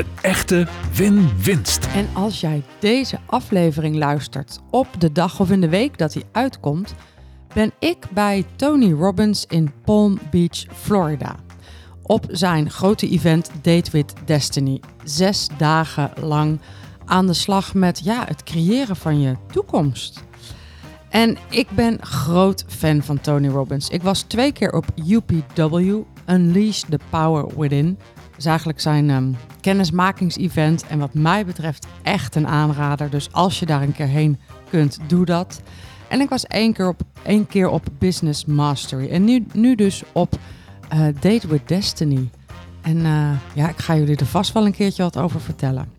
Een echte win-winst. En als jij deze aflevering luistert op de dag of in de week dat hij uitkomt, ben ik bij Tony Robbins in Palm Beach, Florida. Op zijn grote event Date with Destiny. Zes dagen lang aan de slag met ja, het creëren van je toekomst. En ik ben groot fan van Tony Robbins. Ik was twee keer op UPW, Unleash the Power Within is eigenlijk zijn um, kennismakingsevent. En wat mij betreft echt een aanrader. Dus als je daar een keer heen kunt, doe dat. En ik was één keer op, één keer op Business Mastery. En nu, nu dus op uh, Date with Destiny. En uh, ja, ik ga jullie er vast wel een keertje wat over vertellen.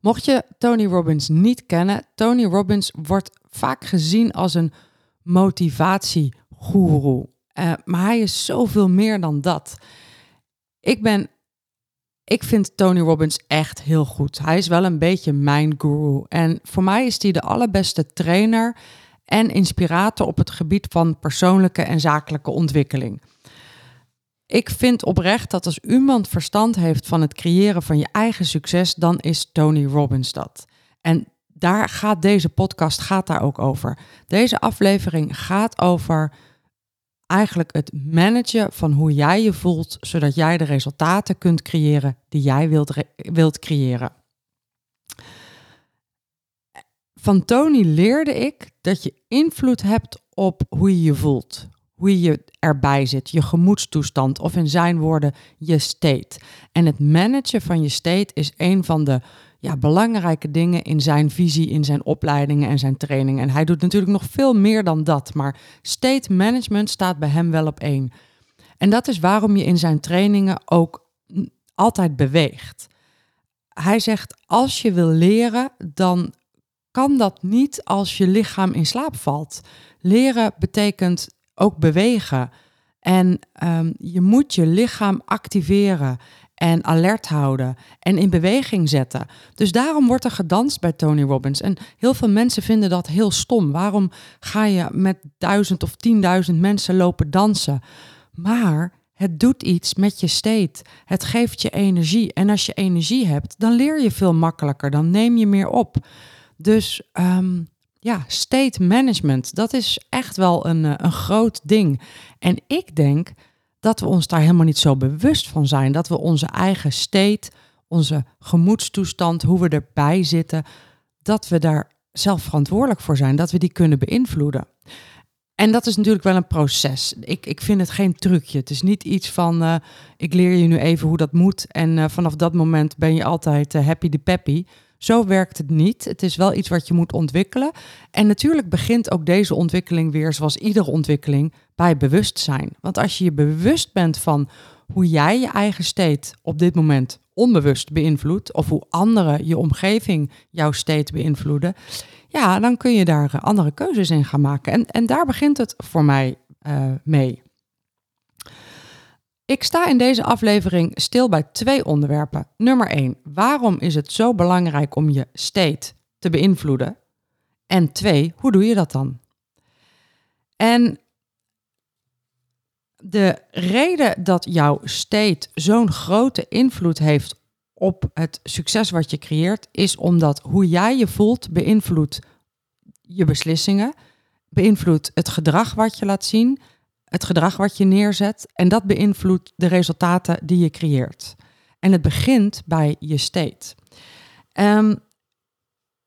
Mocht je Tony Robbins niet kennen, Tony Robbins wordt vaak gezien als een motivatiegoeroe. Uh, maar hij is zoveel meer dan dat. Ik ben. Ik vind Tony Robbins echt heel goed. Hij is wel een beetje mijn guru. En voor mij is hij de allerbeste trainer en inspirator op het gebied van persoonlijke en zakelijke ontwikkeling. Ik vind oprecht dat als iemand verstand heeft van het creëren van je eigen succes, dan is Tony Robbins dat. En daar gaat deze podcast gaat daar ook over. Deze aflevering gaat over eigenlijk het managen van hoe jij je voelt, zodat jij de resultaten kunt creëren die jij wilt, wilt creëren. Van Tony leerde ik dat je invloed hebt op hoe je je voelt, hoe je erbij zit, je gemoedstoestand of in zijn woorden je state. En het managen van je state is een van de ja, belangrijke dingen in zijn visie, in zijn opleidingen en zijn trainingen. En hij doet natuurlijk nog veel meer dan dat, maar state management staat bij hem wel op één. En dat is waarom je in zijn trainingen ook altijd beweegt. Hij zegt, als je wil leren, dan kan dat niet als je lichaam in slaap valt. Leren betekent ook bewegen. En um, je moet je lichaam activeren en alert houden en in beweging zetten. Dus daarom wordt er gedanst bij Tony Robbins. En heel veel mensen vinden dat heel stom. Waarom ga je met duizend of tienduizend mensen lopen dansen? Maar het doet iets met je state. Het geeft je energie. En als je energie hebt, dan leer je veel makkelijker. Dan neem je meer op. Dus um, ja, state management, dat is echt wel een, eh, een groot ding. En ik denk dat we ons daar helemaal niet zo bewust van zijn. Dat we onze eigen state, onze gemoedstoestand, hoe we erbij zitten, dat we daar zelf verantwoordelijk voor zijn, dat we die kunnen beïnvloeden. En dat is natuurlijk wel een proces. Ik, ik vind het geen trucje. Het is niet iets van, uh, ik leer je nu even hoe dat moet en uh, vanaf dat moment ben je altijd uh, happy de peppy. Zo werkt het niet. Het is wel iets wat je moet ontwikkelen. En natuurlijk begint ook deze ontwikkeling weer, zoals iedere ontwikkeling, bij bewustzijn. Want als je je bewust bent van hoe jij je eigen state op dit moment onbewust beïnvloedt, of hoe anderen, je omgeving, jouw state beïnvloeden, ja, dan kun je daar andere keuzes in gaan maken. En, en daar begint het voor mij uh, mee. Ik sta in deze aflevering stil bij twee onderwerpen. Nummer 1. Waarom is het zo belangrijk om je state te beïnvloeden? En twee, hoe doe je dat dan? En de reden dat jouw state zo'n grote invloed heeft op het succes wat je creëert, is omdat hoe jij je voelt beïnvloedt je beslissingen, beïnvloedt het gedrag wat je laat zien, het gedrag wat je neerzet en dat beïnvloedt de resultaten die je creëert. En het begint bij je state. Um,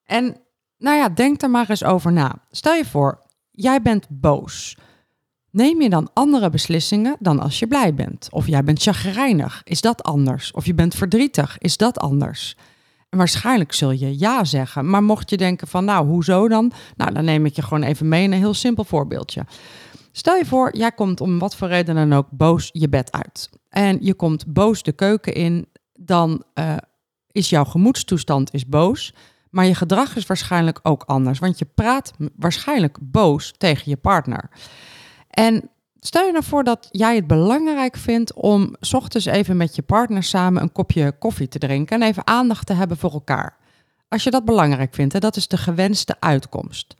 en nou ja, denk er maar eens over na. Stel je voor, jij bent boos. Neem je dan andere beslissingen dan als je blij bent? Of jij bent chagrijnig, is dat anders? Of je bent verdrietig, is dat anders? Waarschijnlijk zul je ja zeggen. Maar mocht je denken van, nou, hoezo dan? Nou, dan neem ik je gewoon even mee in een heel simpel voorbeeldje. Stel je voor, jij komt om wat voor reden dan ook boos je bed uit. En je komt boos de keuken in, dan uh, is jouw gemoedstoestand is boos. Maar je gedrag is waarschijnlijk ook anders, want je praat waarschijnlijk boos tegen je partner. En stel je nou voor dat jij het belangrijk vindt om s ochtends even met je partner samen een kopje koffie te drinken en even aandacht te hebben voor elkaar. Als je dat belangrijk vindt, en dat is de gewenste uitkomst,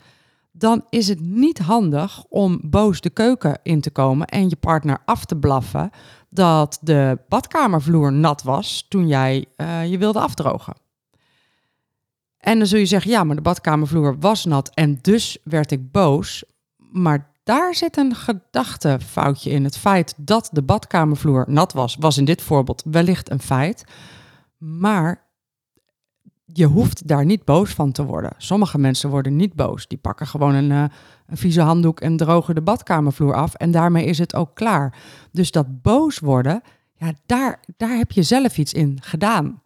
dan is het niet handig om boos de keuken in te komen en je partner af te blaffen dat de badkamervloer nat was toen jij uh, je wilde afdrogen. En dan zul je zeggen, ja, maar de badkamervloer was nat en dus werd ik boos. Maar daar zit een gedachtefoutje in. Het feit dat de badkamervloer nat was, was in dit voorbeeld wellicht een feit. Maar je hoeft daar niet boos van te worden. Sommige mensen worden niet boos. Die pakken gewoon een, uh, een vieze handdoek en drogen de badkamervloer af. En daarmee is het ook klaar. Dus dat boos worden, ja, daar, daar heb je zelf iets in gedaan.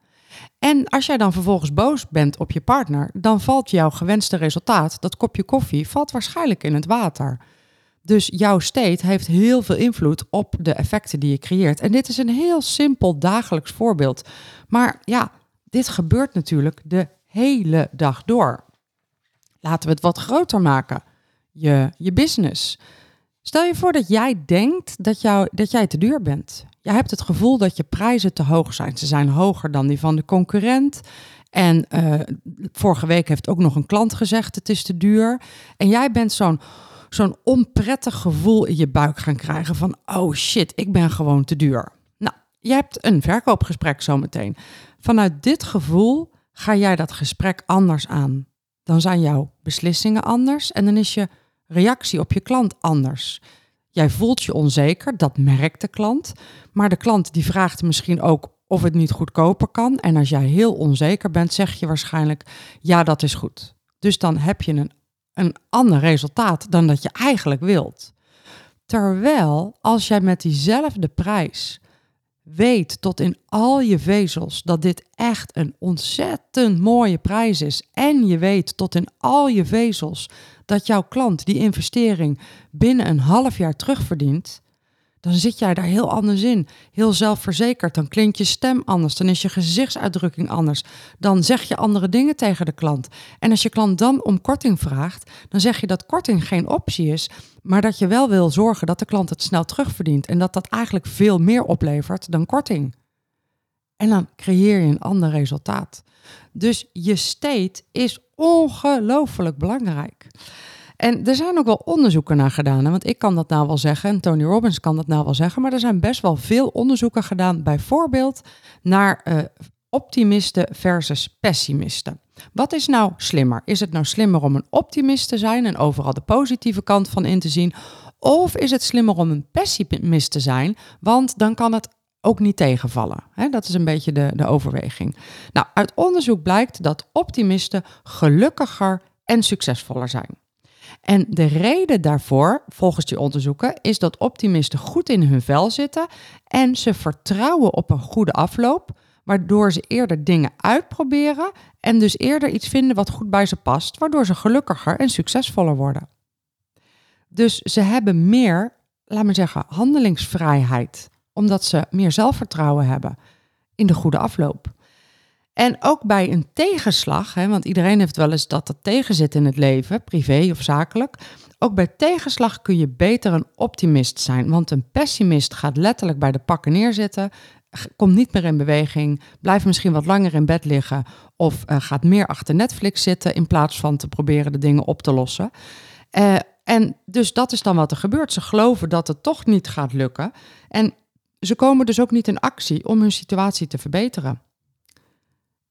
En als jij dan vervolgens boos bent op je partner, dan valt jouw gewenste resultaat, dat kopje koffie, valt waarschijnlijk in het water. Dus jouw state heeft heel veel invloed op de effecten die je creëert. En dit is een heel simpel dagelijks voorbeeld. Maar ja, dit gebeurt natuurlijk de hele dag door. Laten we het wat groter maken. Je, je business. Stel je voor dat jij denkt dat, jou, dat jij te duur bent. Jij hebt het gevoel dat je prijzen te hoog zijn. Ze zijn hoger dan die van de concurrent. En uh, vorige week heeft ook nog een klant gezegd: het is te duur. En jij bent zo'n zo'n onprettig gevoel in je buik gaan krijgen van: oh shit, ik ben gewoon te duur. Je hebt een verkoopgesprek zometeen. Vanuit dit gevoel ga jij dat gesprek anders aan. Dan zijn jouw beslissingen anders en dan is je reactie op je klant anders. Jij voelt je onzeker, dat merkt de klant. Maar de klant die vraagt misschien ook of het niet goedkoper kan. En als jij heel onzeker bent, zeg je waarschijnlijk ja, dat is goed. Dus dan heb je een, een ander resultaat dan dat je eigenlijk wilt. Terwijl als jij met diezelfde prijs weet tot in al je vezels dat dit echt een ontzettend mooie prijs is. En je weet tot in al je vezels dat jouw klant die investering binnen een half jaar terugverdient, dan zit jij daar heel anders in. Heel zelfverzekerd. Dan klinkt je stem anders. Dan is je gezichtsuitdrukking anders. Dan zeg je andere dingen tegen de klant. En als je klant dan om korting vraagt, dan zeg je dat korting geen optie is. Maar dat je wel wil zorgen dat de klant het snel terugverdient. En dat dat eigenlijk veel meer oplevert dan korting. En dan creëer je een ander resultaat. Dus je state is ongelooflijk belangrijk. En er zijn ook wel onderzoeken naar gedaan. Want ik kan dat nou wel zeggen en Tony Robbins kan dat nou wel zeggen. Maar er zijn best wel veel onderzoeken gedaan, bijvoorbeeld naar uh, optimisten versus pessimisten. Wat is nou slimmer? Is het nou slimmer om een optimist te zijn en overal de positieve kant van in te zien? Of is het slimmer om een pessimist te zijn? Want dan kan het ook niet tegenvallen. dat is een beetje de, de overweging. Nou, uit onderzoek blijkt dat optimisten gelukkiger en succesvoller zijn. En de reden daarvoor, volgens die onderzoeken, is dat optimisten goed in hun vel zitten en ze vertrouwen op een goede afloop, waardoor ze eerder dingen uitproberen en dus eerder iets vinden wat goed bij ze past, waardoor ze gelukkiger en succesvoller worden. Dus ze hebben meer, laat me zeggen, handelingsvrijheid, omdat ze meer zelfvertrouwen hebben in de goede afloop. En ook bij een tegenslag, hè, want iedereen heeft wel eens dat er tegen zit in het leven, privé of zakelijk. Ook bij tegenslag kun je beter een optimist zijn, want een pessimist gaat letterlijk bij de pakken neerzitten, komt niet meer in beweging, blijft misschien wat langer in bed liggen of uh, gaat meer achter Netflix zitten in plaats van te proberen de dingen op te lossen. Uh, en dus dat is dan wat er gebeurt. Ze geloven dat het toch niet gaat lukken en ze komen dus ook niet in actie om hun situatie te verbeteren.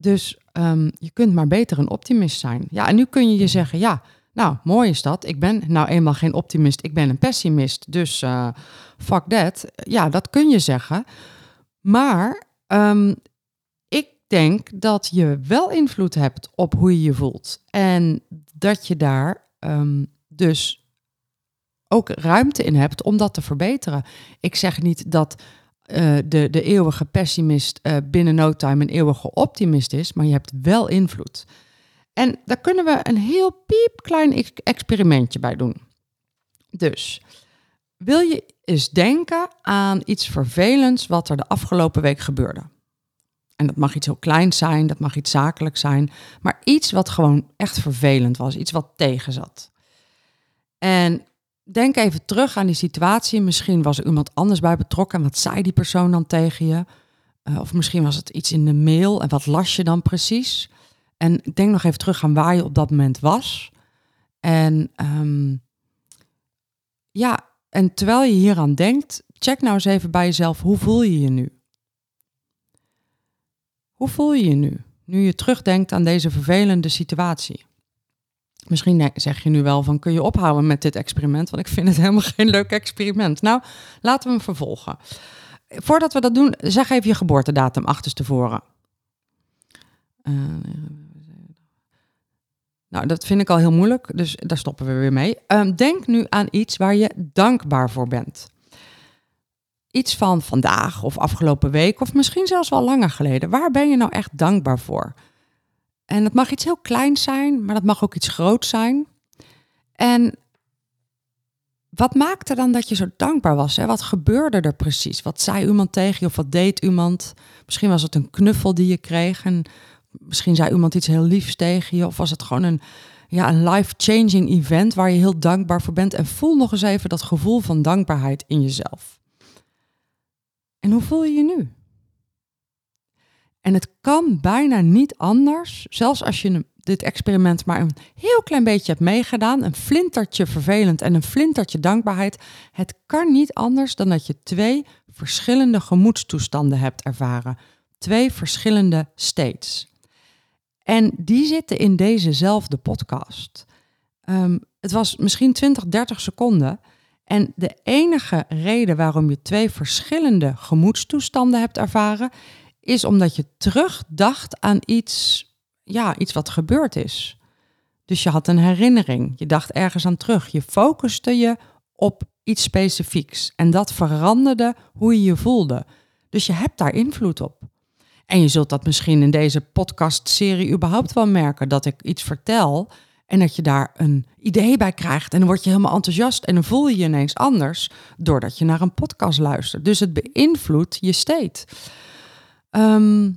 Dus um, je kunt maar beter een optimist zijn. Ja, en nu kun je je zeggen, ja, nou, mooi is dat. Ik ben nou eenmaal geen optimist, ik ben een pessimist. Dus uh, fuck that. Ja, dat kun je zeggen. Maar um, ik denk dat je wel invloed hebt op hoe je je voelt. En dat je daar um, dus ook ruimte in hebt om dat te verbeteren. Ik zeg niet dat uh, de, de eeuwige pessimist uh, binnen no time een eeuwige optimist is, maar je hebt wel invloed. En daar kunnen we een heel piepklein experimentje bij doen. Dus, wil je eens denken aan iets vervelends wat er de afgelopen week gebeurde? En dat mag iets heel kleins zijn, dat mag iets zakelijk zijn, maar iets wat gewoon echt vervelend was, iets wat tegen zat. En denk even terug aan die situatie. Misschien was er iemand anders bij betrokken. En wat zei die persoon dan tegen je? Uh, of misschien was het iets in de mail. En wat las je dan precies? En denk nog even terug aan waar je op dat moment was. En um, ja, en terwijl je hieraan denkt, check nou eens even bij jezelf, hoe voel je je nu? Hoe voel je je nu? Nu je terugdenkt aan deze vervelende situatie. Misschien zeg je nu wel van kun je ophouden met dit experiment, want ik vind het helemaal geen leuk experiment. Nou, laten we hem vervolgen. Voordat we dat doen, zeg even je geboortedatum achterstevoren. Uh, nou, dat vind ik al heel moeilijk, dus daar stoppen we weer mee. Um, denk nu aan iets waar je dankbaar voor bent. Iets van vandaag of afgelopen week, of misschien zelfs wel langer geleden. Waar ben je nou echt dankbaar voor? En het mag iets heel kleins zijn, maar dat mag ook iets groots zijn. En wat maakte dan dat je zo dankbaar was? Hè? Wat gebeurde er precies? Wat zei iemand tegen je of wat deed iemand? Misschien was het een knuffel die je kreeg en misschien zei iemand iets heel liefs tegen je. Of was het gewoon een, ja, een life-changing event waar je heel dankbaar voor bent. En voel nog eens even dat gevoel van dankbaarheid in jezelf. En hoe voel je je nu? En het kan bijna niet anders, zelfs als je dit experiment maar een heel klein beetje hebt meegedaan, een flintertje vervelend en een flintertje dankbaarheid. Het kan niet anders dan dat je twee verschillende gemoedstoestanden hebt ervaren. Twee verschillende states. En die zitten in dezezelfde podcast. Um, het was misschien 20, 30 seconden. En de enige reden waarom je twee verschillende gemoedstoestanden hebt ervaren, is omdat je terugdacht aan iets, ja, iets wat gebeurd is. Dus je had een herinnering, je dacht ergens aan terug, je focuste je op iets specifieks en dat veranderde hoe je je voelde. Dus je hebt daar invloed op. En je zult dat misschien in deze podcastserie überhaupt wel merken dat ik iets vertel en dat je daar een idee bij krijgt en dan word je helemaal enthousiast en dan voel je je ineens anders doordat je naar een podcast luistert. Dus het beïnvloedt je state. Ehm,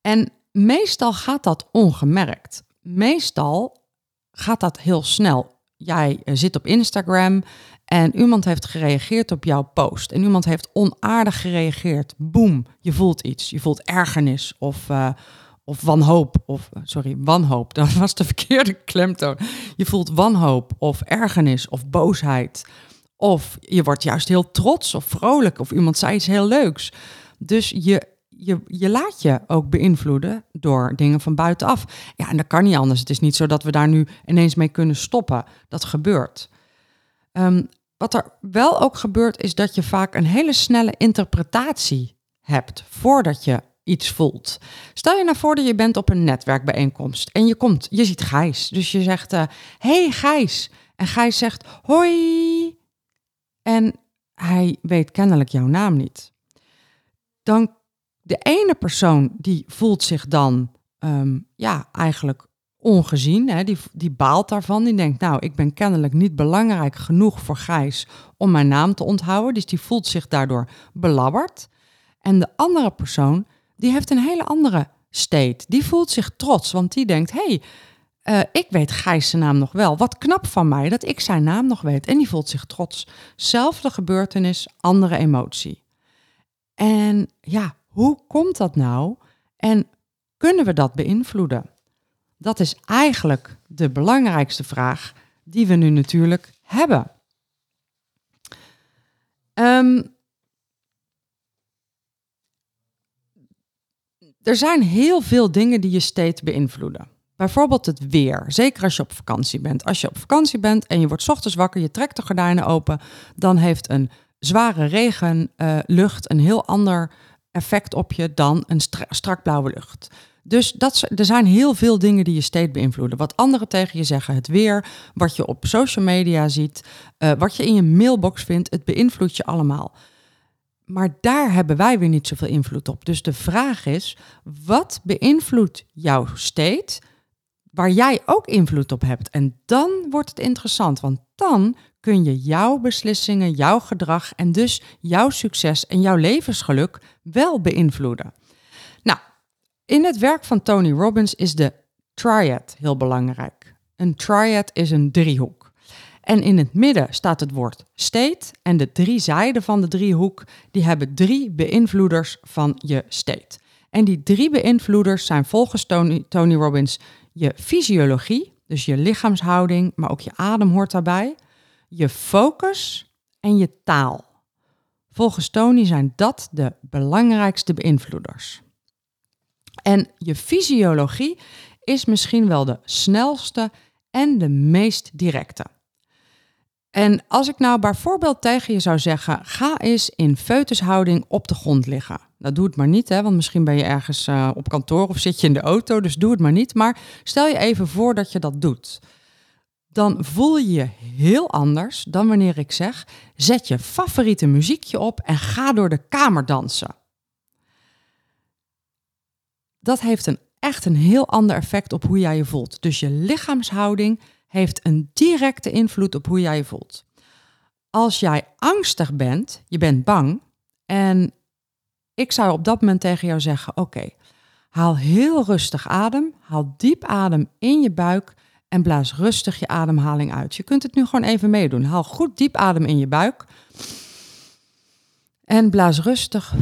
en meestal gaat dat ongemerkt. Meestal gaat dat heel snel. Jij eh, zit op Instagram en iemand heeft gereageerd op jouw post. En iemand heeft onaardig gereageerd. Boom, je voelt iets. Je voelt ergernis of, uh, of wanhoop. Of, sorry, wanhoop. Dat was de verkeerde klemtoon. Je voelt wanhoop of ergernis of boosheid. Of je wordt juist heel trots of vrolijk. Of iemand zei iets heel leuks. Dus je, je, je laat je ook beïnvloeden door dingen van buitenaf. Ja, en dat kan niet anders. Het is niet zo dat we daar nu ineens mee kunnen stoppen. Dat gebeurt. Um, wat er wel ook gebeurt, is dat je vaak een hele snelle interpretatie hebt voordat je iets voelt. Stel je nou voor dat je bent op een netwerkbijeenkomst en je komt, je ziet Gijs. Dus je zegt, uh, hey Gijs. En Gijs zegt, hoi. En hij weet kennelijk jouw naam niet. Dan de ene persoon die voelt zich dan um, ja, eigenlijk ongezien. Hè? Die, die baalt daarvan. Die denkt, nou, ik ben kennelijk niet belangrijk genoeg voor Gijs om mijn naam te onthouden. Dus die voelt zich daardoor belabberd. En de andere persoon, die heeft een hele andere state. Die voelt zich trots, want die denkt, hey, uh, ik weet Gijs zijn naam nog wel. Wat knap van mij dat ik zijn naam nog weet. En die voelt zich trots. Zelfde gebeurtenis, andere emotie. En ja, hoe komt dat nou? En kunnen we dat beïnvloeden? Dat is eigenlijk de belangrijkste vraag die we nu natuurlijk hebben. Um, er zijn heel veel dingen die je steeds beïnvloeden. Bijvoorbeeld het weer, zeker als je op vakantie bent. Als je op vakantie bent en je wordt ochtends wakker, je trekt de gordijnen open, dan heeft een zware regenlucht uh, een heel ander effect op je dan een strak blauwe lucht. Dus dat, er zijn heel veel dingen die je steeds beïnvloeden. Wat anderen tegen je zeggen, het weer, wat je op social media ziet, uh, wat je in je mailbox vindt, het beïnvloedt je allemaal. Maar daar hebben wij weer niet zoveel invloed op. Dus de vraag is, wat beïnvloedt jouw state waar jij ook invloed op hebt? En dan wordt het interessant, want dan kun je jouw beslissingen, jouw gedrag en dus jouw succes en jouw levensgeluk wel beïnvloeden. Nou, in het werk van Tony Robbins is de triad heel belangrijk. Een triad is een driehoek. En in het midden staat het woord state en de drie zijden van de driehoek die hebben drie beïnvloeders van je state. En die drie beïnvloeders zijn volgens Tony, Tony Robbins je fysiologie, dus je lichaamshouding, maar ook je adem hoort daarbij, je focus en je taal. Volgens Tony zijn dat de belangrijkste beïnvloeders. En je fysiologie is misschien wel de snelste en de meest directe. En als ik nou bijvoorbeeld tegen je zou zeggen: ga eens in feutushouding op de grond liggen. Dat doe het maar niet, hè, want misschien ben je ergens uh, op kantoor of zit je in de auto, dus doe het maar niet. Maar stel je even voor dat je dat doet. Dan voel je je heel anders dan wanneer ik zeg: zet je favoriete muziekje op en ga door de kamer dansen. Dat heeft een, echt een heel ander effect op hoe jij je voelt. Dus je lichaamshouding heeft een directe invloed op hoe jij je voelt. Als jij angstig bent, je bent bang, en ik zou op dat moment tegen jou zeggen: Oké, haal heel rustig adem, haal diep adem in je buik en blaas rustig je ademhaling uit. Je kunt het nu gewoon even meedoen. Haal goed diep adem in je buik en blaas rustig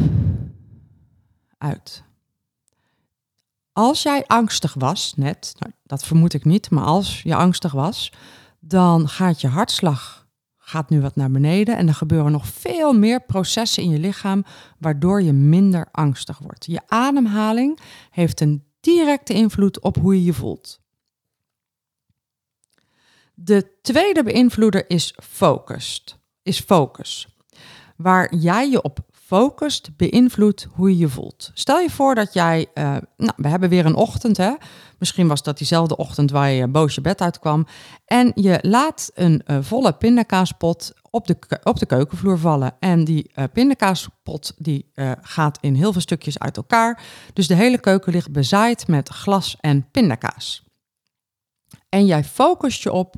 uit. Als jij angstig was, net, nou, dat vermoed ik niet, maar als je angstig was, dan gaat je hartslag gaat nu wat naar beneden en er gebeuren nog veel meer processen in je lichaam waardoor je minder angstig wordt. Je ademhaling heeft een directe invloed op hoe je je voelt. De tweede beïnvloeder is focused, is focus. Waar jij je op focust, beïnvloedt hoe je je voelt. Stel je voor dat jij, uh, nou, we hebben weer een ochtend, hè? Misschien was dat diezelfde ochtend waar je boos je bed uitkwam. En je laat een uh, volle pindakaaspot op de, op de keukenvloer vallen. En die uh, pindakaaspot die, gaat in heel veel stukjes uit elkaar. Dus de hele keuken ligt bezaaid met glas en pindakaas. En jij focust je op,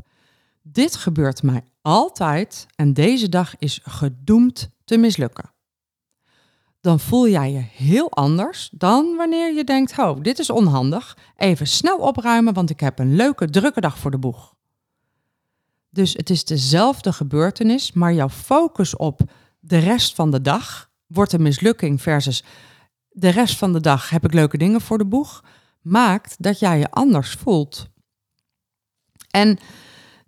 dit gebeurt mij altijd en deze dag is gedoemd te mislukken dan voel jij je heel anders dan wanneer je denkt: oh, dit is onhandig. Even snel opruimen, want ik heb een leuke, drukke dag voor de boeg. Dus het is dezelfde gebeurtenis, maar jouw focus op de rest van de dag wordt een mislukking versus de rest van de dag heb ik leuke dingen voor de boeg, maakt dat jij je anders voelt. En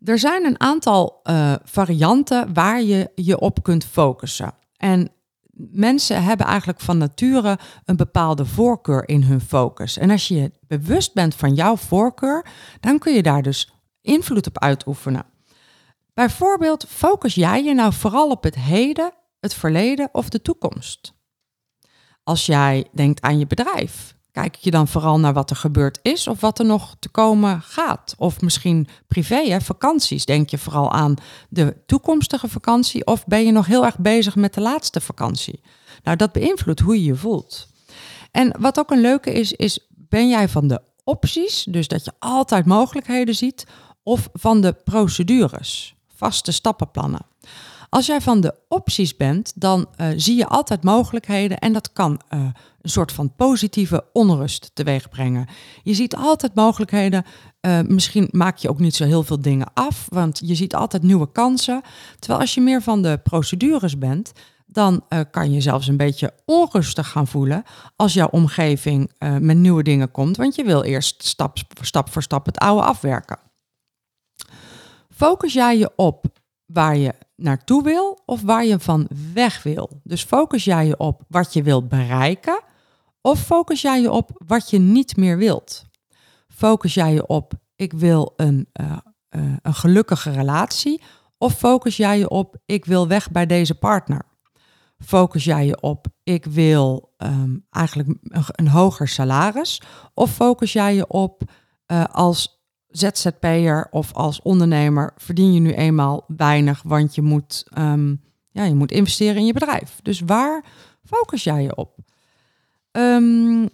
er zijn een aantal uh, varianten waar je je op kunt focussen. En mensen hebben eigenlijk van nature een bepaalde voorkeur in hun focus. En als je bewust bent van jouw voorkeur, dan kun je daar dus invloed op uitoefenen. Bijvoorbeeld, focus jij je nou vooral op het heden, het verleden of de toekomst? Als jij denkt aan je bedrijf, Kijk je dan vooral naar wat er gebeurd is of wat er nog te komen gaat? Of misschien privé, hè, vakanties. Denk je vooral aan de toekomstige vakantie of ben je nog heel erg bezig met de laatste vakantie? Nou, dat beïnvloedt hoe je je voelt. En wat ook een leuke is, is ben jij van de opties, dus dat je altijd mogelijkheden ziet, of van de procedures, vaste stappenplannen? Als jij van de opties bent, dan uh, zie je altijd mogelijkheden en dat kan uh, een soort van positieve onrust teweeg brengen. Je ziet altijd mogelijkheden. Uh, misschien maak je ook niet zo heel veel dingen af, want je ziet altijd nieuwe kansen. Terwijl als je meer van de procedures bent, dan kan je zelfs een beetje onrustig gaan voelen als jouw omgeving met nieuwe dingen komt, want je wil eerst stap, stap voor stap het oude afwerken. Focus jij je op waar je naartoe wil of waar je van weg wil. Dus focus jij je op wat je wilt bereiken of focus jij je op wat je niet meer wilt? Focus jij je op ik wil een, uh, uh, een gelukkige relatie of focus jij je op ik wil weg bij deze partner? Focus jij je op ik wil um, eigenlijk een, hoger salaris of focus jij je op uh, als ZZP'er of als ondernemer verdien je nu eenmaal weinig, want je moet, um, ja, je moet investeren in je bedrijf. Dus waar focus jij je op? Um,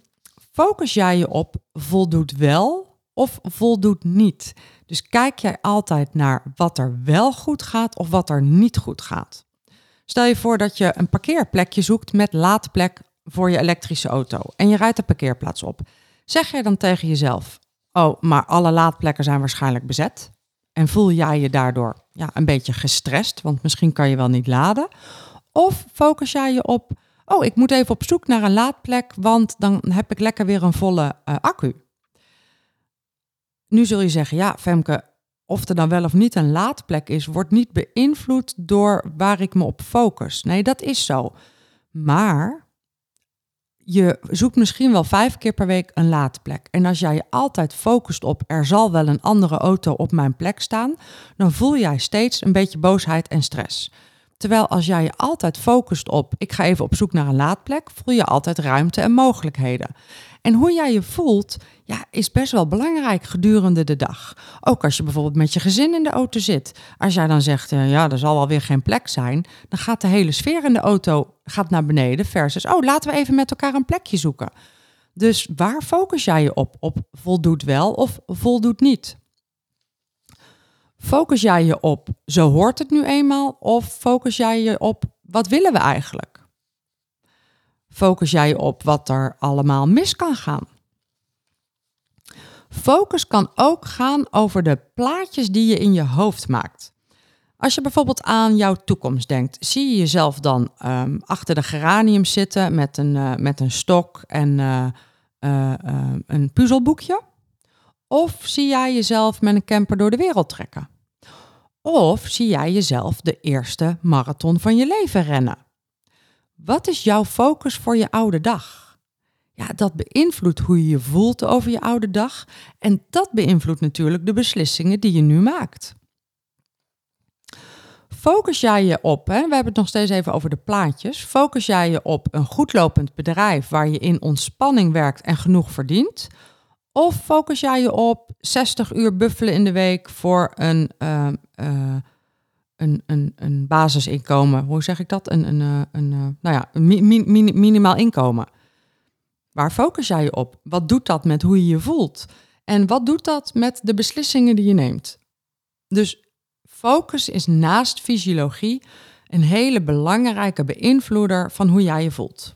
focus jij je op voldoet wel of voldoet niet? Dus kijk jij altijd naar wat er wel goed gaat of wat er niet goed gaat. Stel je voor dat je een parkeerplekje zoekt met laadplek voor je elektrische auto en je rijdt de parkeerplaats op. Zeg jij dan tegen jezelf: Oh, maar alle laadplekken zijn waarschijnlijk bezet? En voel jij je daardoor ja, een beetje gestrest, want misschien kan je wel niet laden? Of focus jij je op: Oh, ik moet even op zoek naar een laadplek, want dan heb ik lekker weer een volle uh, accu. Nu zul je zeggen: Ja, Femke, of er dan wel of niet een laadplek is, wordt niet beïnvloed door waar ik me op focus. Nee, dat is zo. Maar je zoekt misschien wel vijf keer per week een laadplek. En als jij je altijd focust op er zal wel een andere auto op mijn plek staan, dan voel jij steeds een beetje boosheid en stress. Terwijl als jij je altijd focust op ik ga even op zoek naar een laadplek, voel je altijd ruimte en mogelijkheden. En hoe jij je voelt, ja, is best wel belangrijk gedurende de dag. Ook als je bijvoorbeeld met je gezin in de auto zit. Als jij dan zegt, uh, ja, er zal wel weer geen plek zijn, dan gaat de hele sfeer in de auto gaat naar beneden versus, oh, laten we even met elkaar een plekje zoeken. Dus waar focus jij je op? Op voldoet wel of voldoet niet? Focus jij je op zo hoort het nu eenmaal of focus jij je op wat willen we eigenlijk? Focus jij je op wat er allemaal mis kan gaan? Focus kan ook gaan over de plaatjes die je in je hoofd maakt. Als je bijvoorbeeld aan jouw toekomst denkt, zie je jezelf dan um, achter de geranium zitten met een, uh, met een stok en uh, uh, een puzzelboekje? Of zie jij jezelf met een camper door de wereld trekken? Of zie jij jezelf de eerste marathon van je leven rennen? Wat is jouw focus voor je oude dag? Ja, dat beïnvloedt hoe je je voelt over je oude dag en dat beïnvloedt natuurlijk de beslissingen die je nu maakt. Focus jij je op, hè, we hebben het nog steeds even over de plaatjes, focus jij je op een goedlopend bedrijf waar je in ontspanning werkt en genoeg verdient? Of focus jij je op 60 uur buffelen in de week voor een, uh, uh, een, een, een basisinkomen? Hoe zeg ik dat? Een, een, uh, een, nou ja, een mi mi minimaal inkomen. Waar focus jij je op? Wat doet dat met hoe je je voelt? En wat doet dat met de beslissingen die je neemt? Dus focus is naast fysiologie een hele belangrijke beïnvloeder van hoe jij je voelt.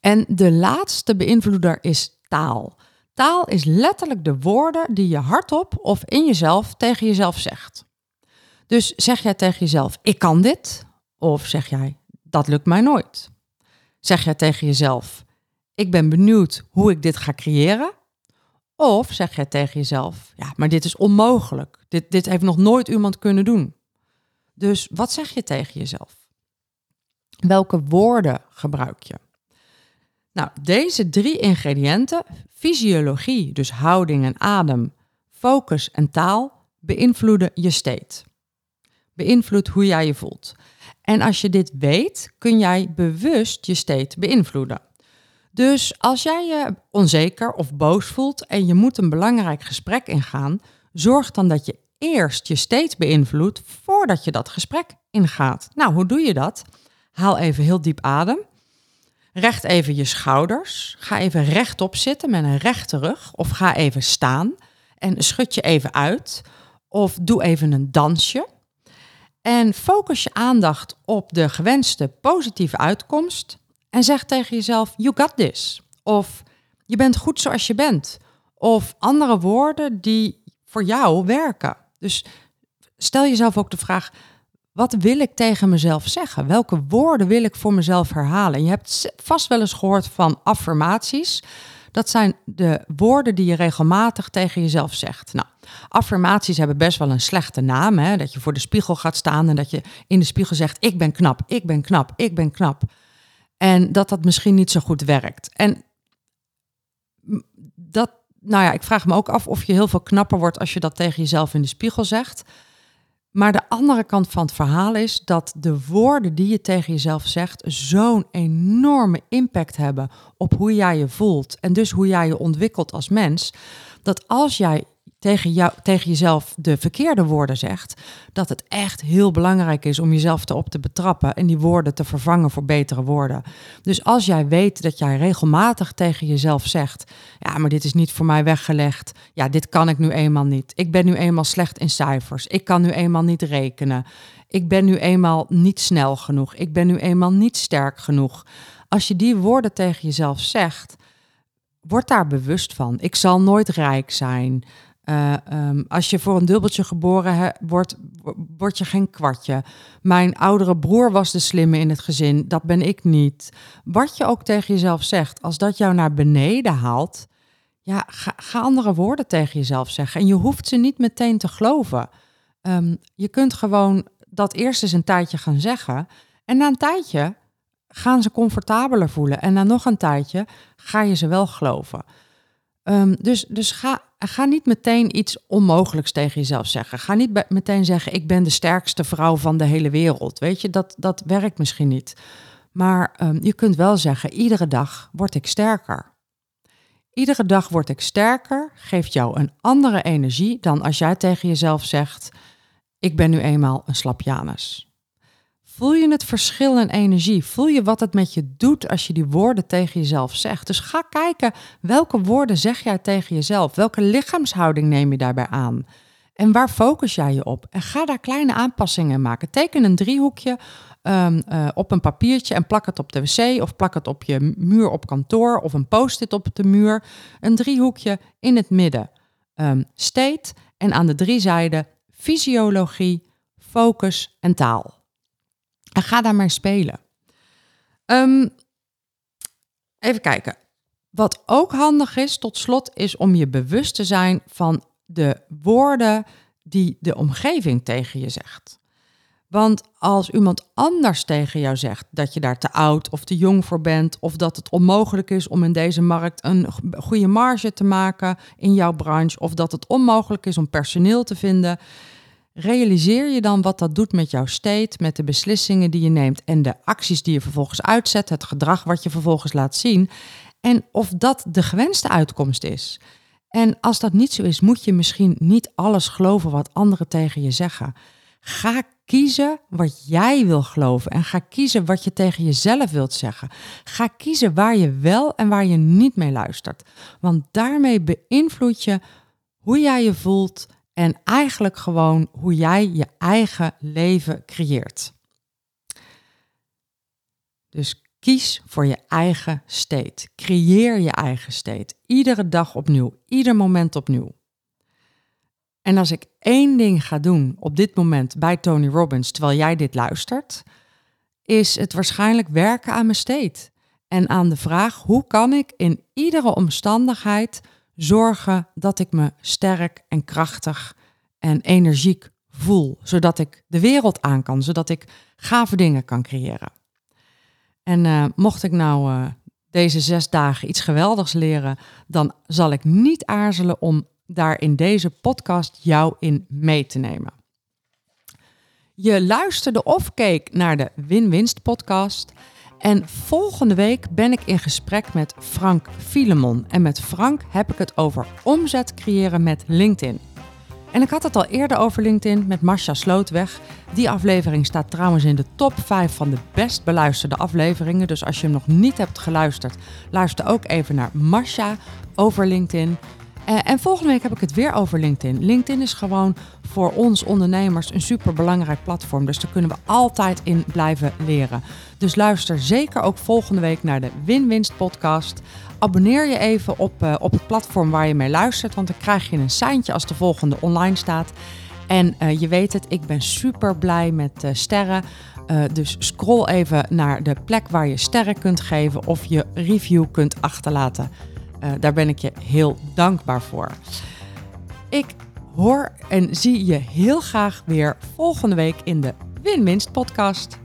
En de laatste beïnvloeder is taal. Taal is letterlijk de woorden die je hardop of in jezelf tegen jezelf zegt. Dus zeg jij tegen jezelf: Ik kan dit? Of zeg jij: Dat lukt mij nooit? Zeg jij tegen jezelf: Ik ben benieuwd hoe ik dit ga creëren? Of zeg jij tegen jezelf: Ja, maar dit is onmogelijk. Dit, dit heeft nog nooit iemand kunnen doen. Dus wat zeg je tegen jezelf? Welke woorden gebruik je? Nou, deze drie ingrediënten, fysiologie, dus houding en adem, focus en taal, beïnvloeden je state. Beïnvloedt hoe jij je voelt. En als je dit weet, kun jij bewust je state beïnvloeden. Dus als jij je onzeker of boos voelt en je moet een belangrijk gesprek ingaan, zorg dan dat je eerst je state beïnvloedt voordat je dat gesprek ingaat. Nou, hoe doe je dat? Haal even heel diep adem. Recht even je schouders. Ga even rechtop zitten met een rechte rug. Of ga even staan en schud je even uit. Of doe even een dansje. En focus je aandacht op de gewenste positieve uitkomst. En zeg tegen jezelf: You got this. Of je bent goed zoals je bent. Of andere woorden die voor jou werken. Dus stel jezelf ook de vraag: wat wil ik tegen mezelf zeggen? Welke woorden wil ik voor mezelf herhalen? je hebt vast wel eens gehoord van affirmaties. Dat zijn de woorden die je regelmatig tegen jezelf zegt. Nou, affirmaties hebben best wel een slechte naam. Hè? Dat je voor de spiegel gaat staan en dat je in de spiegel zegt: Ik ben knap, ik ben knap, ik ben knap. En dat dat misschien niet zo goed werkt. En dat, nou ja, ik vraag me ook af of je heel veel knapper wordt als je dat tegen jezelf in de spiegel zegt. Maar de andere kant van het verhaal is dat de woorden die je tegen jezelf zegt zo'n enorme impact hebben op hoe jij je voelt en dus hoe jij je ontwikkelt als mens. Dat als jij tegen, jou, tegen jezelf de verkeerde woorden zegt, dat het echt heel belangrijk is om jezelf erop te betrappen en die woorden te vervangen voor betere woorden. Dus als jij weet dat jij regelmatig tegen jezelf zegt: Ja, maar dit is niet voor mij weggelegd. Ja, dit kan ik nu eenmaal niet. Ik ben nu eenmaal slecht in cijfers. Ik kan nu eenmaal niet rekenen. Ik ben nu eenmaal niet snel genoeg. Ik ben nu eenmaal niet sterk genoeg. Als je die woorden tegen jezelf zegt, word daar bewust van. Ik zal nooit rijk zijn. Uh, um, als je voor een dubbeltje geboren wordt, word je geen kwartje. Mijn oudere broer was de slimme in het gezin, dat ben ik niet. Wat je ook tegen jezelf zegt, als dat jou naar beneden haalt, ja, ga, ga andere woorden tegen jezelf zeggen. En je hoeft ze niet meteen te geloven. Um, je kunt gewoon dat eerst eens een tijdje gaan zeggen. En na een tijdje gaan ze comfortabeler voelen. En na nog een tijdje ga je ze wel geloven. Um, dus dus ga, ga niet meteen iets onmogelijks tegen jezelf zeggen. Ga niet meteen zeggen: Ik ben de sterkste vrouw van de hele wereld. Weet je, dat, dat werkt misschien niet. Maar um, je kunt wel zeggen: Iedere dag word ik sterker. Iedere dag word ik sterker, geeft jou een andere energie dan als jij tegen jezelf zegt: Ik ben nu eenmaal een slapjanus. Voel je het verschil in energie? Voel je wat het met je doet als je die woorden tegen jezelf zegt? Dus ga kijken welke woorden zeg jij tegen jezelf? Welke lichaamshouding neem je daarbij aan? En waar focus jij je op? En ga daar kleine aanpassingen maken. Teken een driehoekje um, uh, op een papiertje en plak het op de wc of plak het op je muur op kantoor of een post-it op de muur. Een driehoekje in het midden. Um, state en aan de drie zijden fysiologie, focus en taal. En ga daar maar spelen. Um, even kijken. Wat ook handig is, tot slot, is om je bewust te zijn van de woorden die de omgeving tegen je zegt. Want als iemand anders tegen jou zegt dat je daar te oud of te jong voor bent, of dat het onmogelijk is om in deze markt een goede marge te maken in jouw branche, of dat het onmogelijk is om personeel te vinden, Realiseer je dan wat dat doet met jouw state, met de beslissingen die je neemt en de acties die je vervolgens uitzet, het gedrag wat je vervolgens laat zien en of dat de gewenste uitkomst is. En als dat niet zo is, moet je misschien niet alles geloven wat anderen tegen je zeggen. Ga kiezen wat jij wil geloven en ga kiezen wat je tegen jezelf wilt zeggen. Ga kiezen waar je wel en waar je niet mee luistert. Want daarmee beïnvloed je hoe jij je voelt en eigenlijk gewoon hoe jij je eigen leven creëert. Dus kies voor je eigen state. Creëer je eigen state. Iedere dag opnieuw, ieder moment opnieuw. En als ik één ding ga doen op dit moment bij Tony Robbins, terwijl jij dit luistert, is het waarschijnlijk werken aan mijn state. En aan de vraag hoe kan ik in iedere omstandigheid zorgen dat ik me sterk en krachtig en energiek voel, zodat ik de wereld aan kan, zodat ik gave dingen kan creëren. En uh, mocht ik nou uh, deze zes dagen iets geweldigs leren, dan zal ik niet aarzelen om daar in deze podcast jou in mee te nemen. Je luisterde of keek naar de Win-Winst podcast. En volgende week ben ik in gesprek met Frank Filemon. En met Frank heb ik het over omzet creëren met LinkedIn. En ik had het al eerder over LinkedIn met Marcia Slootweg. Die aflevering staat trouwens in de top 5 van de best beluisterde afleveringen. Dus als je hem nog niet hebt geluisterd, luister ook even naar Marcia over LinkedIn. Uh, en volgende week heb ik het weer over LinkedIn. LinkedIn is gewoon voor ons ondernemers een super belangrijk platform. Dus daar kunnen we altijd in blijven leren. Dus luister zeker ook volgende week naar de Win-Winst podcast. Abonneer je even op, uh, op het platform waar je mee luistert, want dan krijg je een seintje als de volgende online staat. En uh, je weet het, ik ben super blij met sterren. dus scroll even naar de plek waar je sterren kunt geven of je review kunt achterlaten. Daar ben ik je heel dankbaar voor. Ik hoor en zie je heel graag weer volgende week in de Win-Winst podcast.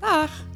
Dag!